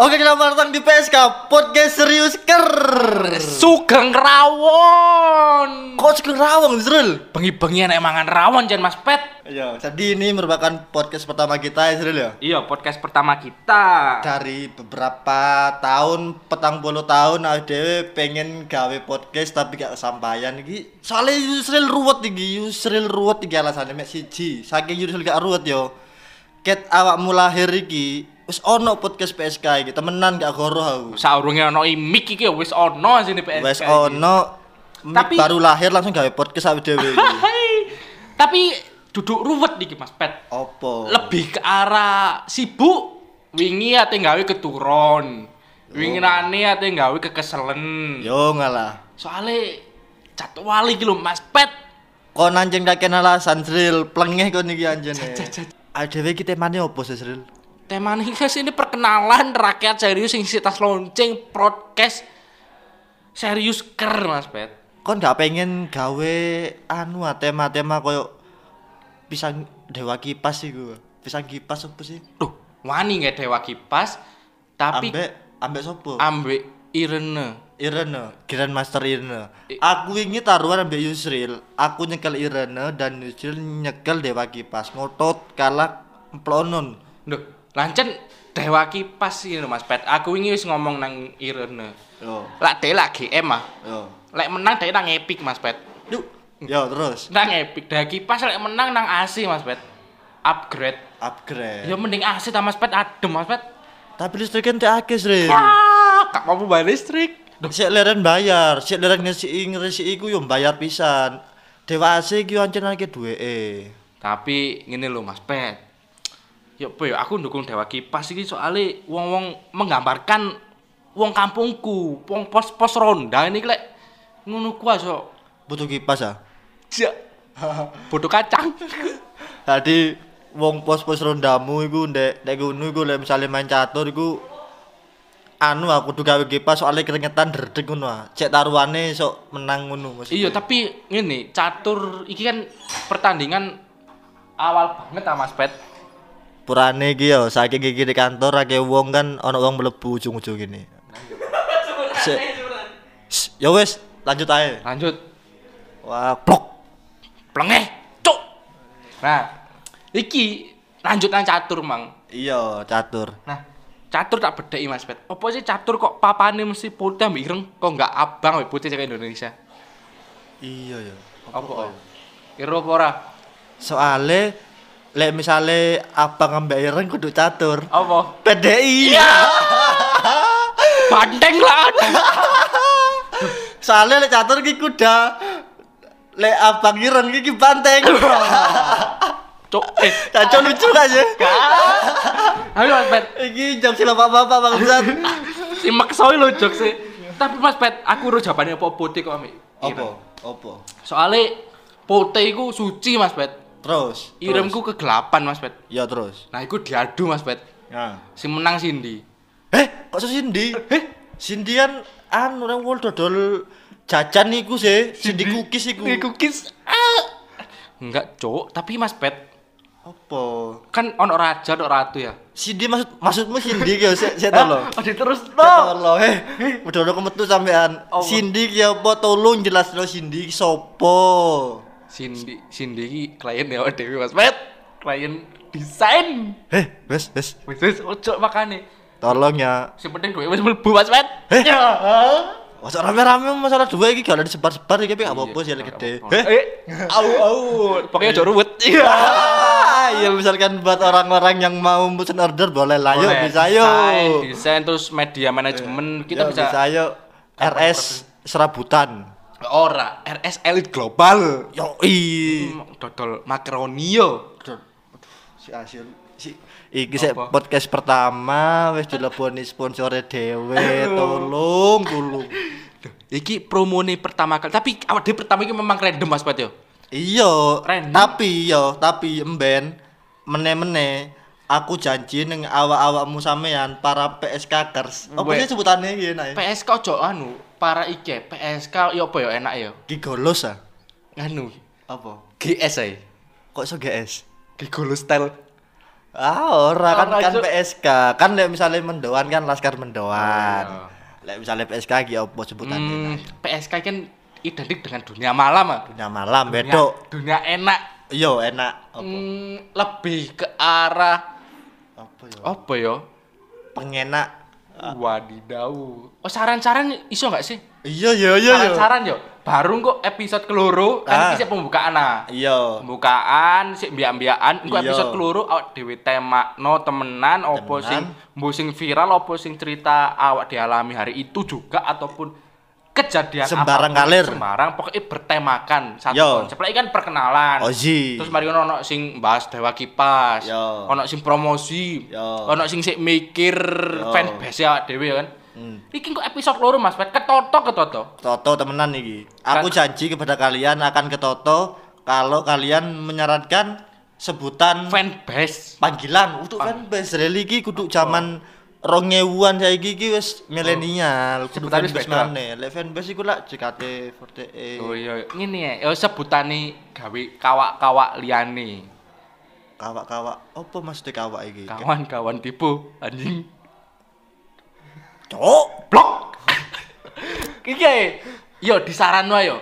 Oke, selamat datang di PSK Podcast Serius Ker. Sugeng rawon. Kok sugeng rawang, Zrul? Bengi-bengi enak mangan rawon jan Mas Pet. Iya, jadi ini merupakan podcast pertama kita ya, Zrul ya. Iya, podcast pertama kita. Dari beberapa tahun, petang puluh tahun ada pengen gawe podcast tapi gak kesampaian iki. Soalnya Yusril ruwet iki, Yusril ruwet iki alasannya mek siji. Saking Yusril gak ruwet yo. Ket awakmu lahir iki wis ono podcast PSK iki, temenan gak goroh aku. Saurunge ono mic iki ya wis ono asine PSK. Iki. ono Tapi- baru lahir langsung gawe podcast awake dhewe. Tapi duduk ruwet iki Mas Pet. Opo? Lebih ke arah sibuk. Wingi ate gawe keturun. Wingi nane ate gawe kekeselen. Yo ngalah. Soale jadwal iki lho Mas Pet. Kon anjing kakek alasan Sril, plengeh kon iki anjene. Jajaj. Adewe iki temane opo sih Sril? Tema nih guys ini perkenalan rakyat serius yang isi tas lonceng podcast serius ker mas Pet. Kon gak pengen gawe anu ah, tema-tema koyo pisang dewa kipas iku. Pisang kipas opo sih? Duh, wani nggak dewa kipas, tapi ambek ambek sopo? ambek Irene. Irene, Grandmaster Irene. I- Aku ini taruhan ambek Yusril. Aku nyekel Irene dan Yusril nyekel dewa kipas. Ngotot kalah plonon. Duh, lancen dewa kipas ini mas Pet. Aku ini wis ngomong nang Irene. Yo, Lak dia lagi GM ah. yo. Lek menang dia nang epic mas Pet. Duh. Yo terus Nang epic dewa kipas lek menang nang AC mas Pet. Upgrade. upgrade. Ya mending AC ta mas Pet adem mas Pet. Tapi listrik kan tak akeh, Sril. Wah, gak mau bayar listrik. Sik leren bayar, sik leren ngisi ngisi iku yo bayar pisan. Dewa AC yo ancen akeh duweke. Tapi ngene lho Mas Pet. Ya apa ya aku dukung Dewa Kipas iki soalnya wong-wong menggambarkan wong kampungku, wong pos-pos ronda ini lek ngono ku aso. Butuh kipas ah. Jak. Bodoh kacang. Tadi wong pos-pos rondamu iku ndek ndek ngono iku lek misale main catur iku anu aku kudu gawe kipas soalnya keringetan dredeg ngono ah. Cek taruhane sok menang ngono iya, tapi ngene, catur iki kan pertandingan awal banget ah Mas Pet. Purane iki yo saking iki di kantor akeh wong kan ana wong mlebu ujung-ujung gini. Ya wes, lanjut ae. Lanjut. Wah, blok. Plengeh, cuk. Nah, iki lanjut nang catur, Mang. Iya, catur. Nah, catur tak bedai Mas Pet. Apa sih catur kok papane mesti putih ambek ireng, kok enggak abang ambek putih cek Indonesia? Iya ya. Apa? Iro apa ora? Soale lek misale abang ambek ireng kudu catur. Apa? PDI. Bandeng lah. Soale lek catur ki kuda. Lek abang ireng iki banteng. Cuk, eh. Caco lucu kan ya? Ayo Mas Pet, Iki jam sila bapak-bapak bangsat. si maksoi lo jok sih. Tapi Mas Pet, aku ro jawabannya apa putih kok ambek. Apa? Apa? Soale putih iku suci Mas Pet. Terus. Irengku kegelapan Mas Pet. Ya terus. Nah, iku diadu Mas Pet. Nah. Si menang Cindy. Eh, kok Cindy? Eh, Cindy kan anu nang wol dodol jajan iku sih, Cindy cookies iku. Cindy cookies. Ah. Enggak, Cuk, tapi Mas Pet, Apa? kan ono raja ono ratu ya Cindy maksud maksudmu Cindy ki saya saya tahu loh. oh terus Tolong, eh, udah udah kemetu sampean. Cindy ki apa tolong jelas lo Cindy sopo. Cindy Cindy iki klien ya Dewi Mas Pet klien desain. Eh, wes wes, wis wis ojo makane. Tolong ya. sing penting duwe wis mlebu Mas Pet Eh? ya. Masa rame-rame masalah dua iki gak ada disebar-sebar iki apa apa sih yang gede. Eh, eh au au. Pokoknya ojo ruwet. Iya. Ya misalkan buat orang-orang yang mau pesen order boleh lah. Yuk bisa yuk. desain, desain terus media manajemen kita Yuk, bisa, yuk. RS serabutan. Ora RS Elite Global. Yoi. Hmm, dodol makaroni yo. Si Asil si. Iki sik podcast pertama wis dileboni sponsore dhewe tolong tolong iki promone pertama kali. Tapi awak dhewe pertama iki memang random Mas Pet yo iya Random. tapi yo tapi emben mene-mene aku janji ning awak-awakmu sampean para PSK-kers apa sih sebutannya iki ya PSK ojo anu para ike PSK yo apa yo enak yo gigolos ah anu apa GS ae kok iso GS gigolo style Ah, ora kan kan. PSK. Kan lek misalnya mendoan kan Laskar Mendoan. Oh, Lek misalnya PSK iki opo sebutannya? Hmm, PSK kan identik dengan dunia malam ah. Dunia malam bedok. Dunia enak. Iya, enak. Apa? Hmm, lebih ke arah Apa ya? apa ya? Pengenak. Wadidaw. Oh saran-saran iso nggak sih? Iya, iya, iya, iya. Saran-saran yo. Baru kok episode keloro kan Ah. iki pembukaan ah. Iya. Pembukaan sik mbiak-mbiakan engko Iya. episode keloro awak dhewe temakno temenan opo Temenan. sing mbo sing viral opo sing cerita awak dialami hari itu juga ataupun kejadian Sembarang kalir. sembarang pokoknya bertemakan satu Yo. konsep lagi kan perkenalan Ozi. terus mari ono sing bahas dewa kipas Yo. ono sing promosi Yo. ono sing sik mikir Yo. fanbase awak dhewe kan Hmm. Iki kok episode loro Mas Pet ketoto ketoto. Toto temenan iki. Aku janji kepada kalian akan ke Toto kalau kalian menyarankan sebutan Fanbase. panggilan untuk fanbase reli iki kudu zaman ewuan saiki iki wis milenial kudu fanbase beda. maneh lek fanbase iku lak JKT48 Oh iya, ngene ya, ya sebutane gawe kawak-kawak liyane. kawak-kawak apa maksudnya kawak iki Kawan-kawan tipu anjing. cok Blok. Iki ae. Yo disaran wae yo.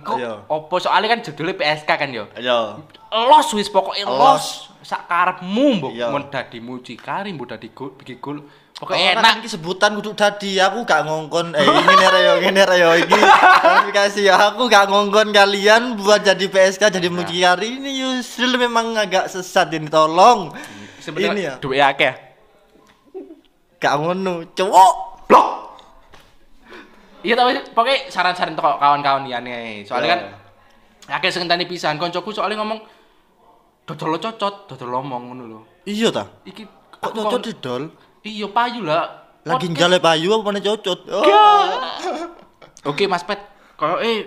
Ayo. opo soalnya kan judulnya PSK kan yo. ayo Los wis pokoknya Los. Sak karepmu mbok Iya. mun dadi mucikari mbok dadi gol bikin gol. Oh, Pokoknya kan enak. iki sebutan kudu dadi aku gak ngongkon eh ini nih yo ngene re yo iki klarifikasi ya aku gak ngongkon kalian buat jadi PSK jadi Nah. mucikari ini Yusril memang agak sesat ini tolong ini ya Sebenarnya duwe akeh. gak ngono cowok Blok. Iya tapi pokoknya saran-saran tuh kawan-kawan liyane. Soalnya Iya. kan akeh sing ngenteni pisan koncoku soalnya ngomong dodol lo cocot, dodol ngomong ngono lho. iya ta Iki kok kon- didol Iya payu lah. lagi njale payu apa mana cocot oh. Oke Mas Pet, koyo eh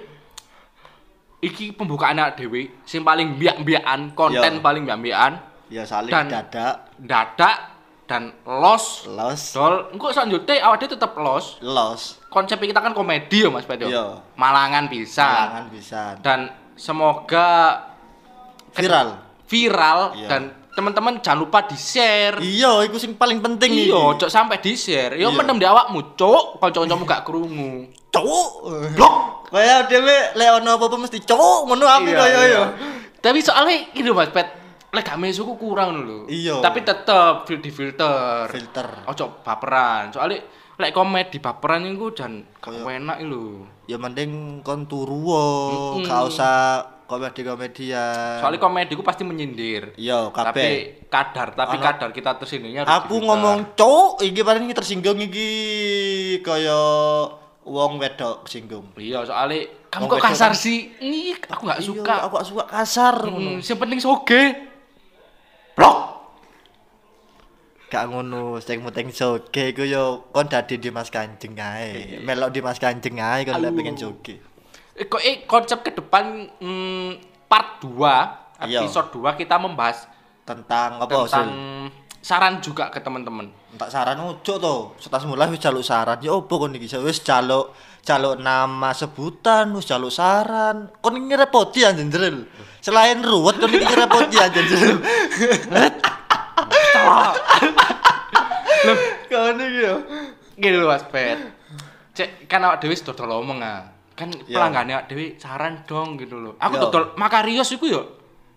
iki pembukaan awak dhewe sing paling biak-biakan, konten Iya. paling biak-biakan, ya saling Dan- dadak dadak dan los los dol engko selanjutnya awak dhewe tetep los los konsep kita kan komedi ya Mas Pet yo. Iya. Malangan bisa. Jangan bisa Dan semoga viral viral Iya. dan teman-teman jangan lupa di-share. iya itu sing paling penting Iya, cok sampai di-share. Yo Iya. mendem di awakmu, cok. Kanca-kancamu gak krungu. cowok blok kaya dhewe lek ono apa-apa mesti cowok ngono aku Iya, kaya iya. ya Tapi soalnya ini Mas Pet, lek gak mesuku kurang lho. Iya. Tapi tetep fil- di filter. filter Ojo baperan. Soalnya lek komedi baperan iku jan enak lho. ya mending kon turu wo Mm-mm. gak usah komedi-komedian Soalnya komedi ku pasti menyindir. iya Tapi kadar, tapi Ono- kadar kita tersininya aku ngomong cowok iki paling tersinggung iki kaya wong wedok singgung Iya, soalnya kamu kok kasar kan- sih? Nih, aku gak Iya, suka. aku gak suka kasar Hmm, yang penting soge. Blok. gak ngono sing penting joge iku yo kon dadi Dimas Kanjeng ae melok Dimas Kanjeng ae kon lek pengen joge Eh, kok eh, konsep ke depan hmm, part 2, Iya. episode 2 kita membahas tentang apa tentang Sul? Saran juga ke teman-teman. tak saran ojo to setas mulai wis jaluk saran ya opo kon iki wis jaluk jaluk nama sebutan wis jaluk saran kon iki repoti anjen Jril selain ruwet kon iki repoti anjen Jril Loh, kon iki yo gini loh Mas Pet. Cek kan awak dhewe dodol ngomong ah. Kan Iya. pelanggannya awak dhewe saran dong gitu loh. Aku Iya. dodol makarios iku yo.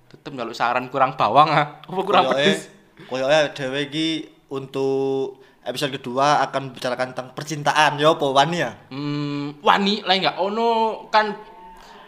Tetep njaluk saran kurang bawang ah. Apa kurang Koyoke- pedes? Koyoke dhewe iki untuk episode kedua akan bicarakan tentang percintaan ya apa wani ya Hmm, wani lah enggak ono kan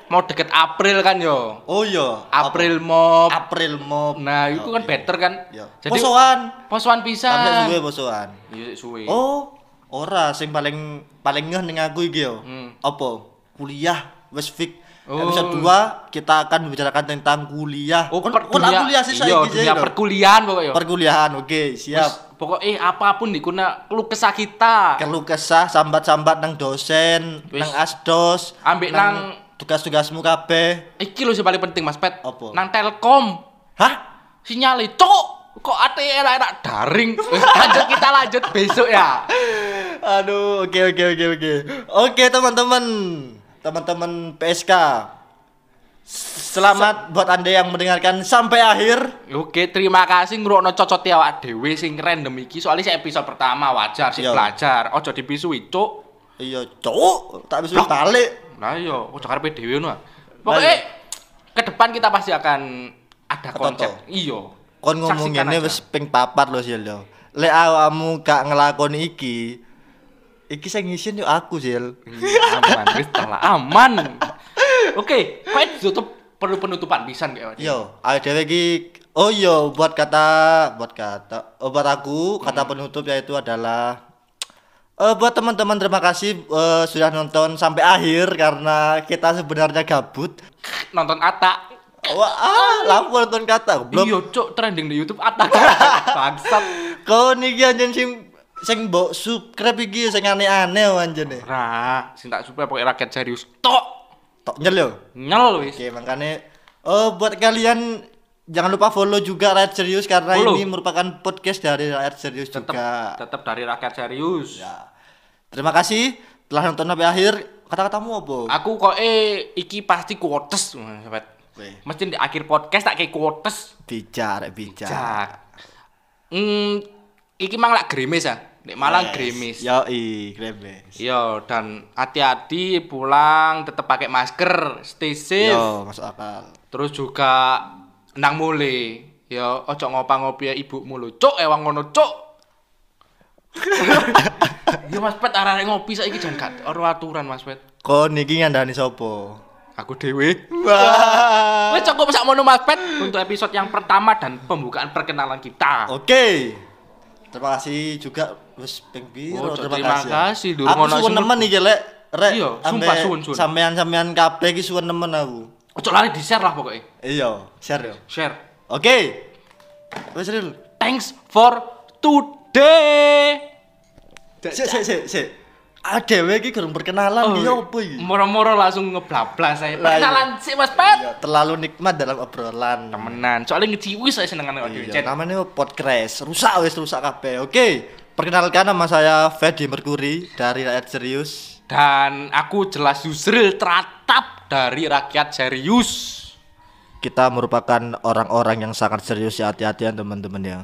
mau deket April kan yo. oh iya April. Apa? April mau Nah, itu kan better kan. ya Jadi posoan posoan sampai pisan. suwe posoan Iya, suwe. Oh, ora sing paling paling ngeh ning aku iki yo. Hmm. Apa? Kuliah wis fix. Oh. Episode 2 kita akan membicarakan tentang kuliah. Oh, Kon- per- kon kuliah. kuliah sih Iya, saiki dunia lho. perkuliahan pokoknya. Perkuliahan, oke, Wis, siap. Pokoknya apa pun dikuna keluh kesah kita. Keluh kesah sambat-sambat nang dosen, Wis. nang asdos, Ambek nang- tugas-tugasmu kabeh. Iki lho sing paling penting Mas Pet. Apa? Nang Telkom. Hah? Sinyal cok kok ate enak-enak daring. Wis, lanjut kita lanjut besok ya. Aduh, oke oke oke oke. Oke, teman-teman. Teman-teman PSK. Selamat buat Anda yang mendengarkan sampai akhir. Oke, terima kasih ngrungokno cocot awak dhewe sing random iki. Soalnya sing episode pertama wajar sih Iya. belajar. Ojo dipisui, Cuk. Iya, cowok, tak bisa balik. Nah iya, ojo karepe dhewe ngono. Pokoknya ke depan kita pasti akan ada Ketonto. konsep. Iya. Kon ngomong Saksikan ngene aja. wis ping papat lho Sil yo. Lek awakmu gak ngelakoni iki, iki sing ngisin yo aku Sil. Iya, aman, wis telah aman. Oke, kok ditutup perlu penutupan pisan kayak Yo, dhewe iki Oh iya, buat kata buat kata oh, buat aku kata penutup yaitu adalah eh buat teman-teman terima kasih eh, sudah nonton sampai akhir karena kita sebenarnya gabut. nonton Ata. Wah, ah, lampu nonton kata belum. Iya, cuk, trending di YouTube Ata. Bangsat. Kau niki anjen sing sing mbok subscribe iki sing aneh-aneh anjene. Nah, sing tak supaya pakai rakyat serius. Tok. Tok nyel yo. Nyel wis. Oke, makanya oh buat kalian jangan lupa follow juga Rakyat Serius karena Follow. ini merupakan podcast dari Rakyat Serius Tetep juga. tetep dari rakyat serius. Ya. Terima kasih telah nonton sampai akhir. Kata-katamu apa? Aku kok eh iki pasti quotes, sobat. Mesti di akhir podcast tak kayak quotes. Bicara, bicara. Jak. Hmm, iki mang lak grimis ya. Nek Malang grimis. Yo i, gremes. Iya, dan hati-hati pulang tetap pakai masker, stay safe. Yo, masuk akal. Terus juga nang mule. Ya ojo ngopa-ngopi ya ibumu lho. Cuk, ewang ngono, cuk. ya Mas Pet arek ngopi saiki jan gak ora aturan Mas Pet. Kau niki ngandani sopo? Aku dewe. Wah. Wes cukup sak mono Mas Pet untuk episode yang pertama dan pembukaan perkenalan kita. Oke. Terima kasih juga wis ping piro Oh, terima, kasih. ya. kasih, durung ono sing nemen iki lek rek. Iya, sumpah suwun, suwun. Sampean-sampean kabeh iki suwun nemen aku. Ojo lari di-share lah pokoknya. Iya, share yo. Share. Oke. Wis Ril. Thanks for today. Sik sik sik sik. Adewe iki kurang perkenalan iki opo iki? Moro-moro langsung ngeblablas saya. Iya. Perkenalan sih Mas Pet. Ya, terlalu nikmat dalam obrolan. Temenan, soalnya ngeciwi saya seneng dengan audio Iya, namanya podcast. Rusak wis rusak kabeh. Oke. Perkenalkan nama saya Fedi Merkuri dari Rakyat Serius. Dan aku jelas Yusril teratap dari rakyat serius. Kita merupakan orang-orang yang sangat serius ya hati-hatian teman-teman ya.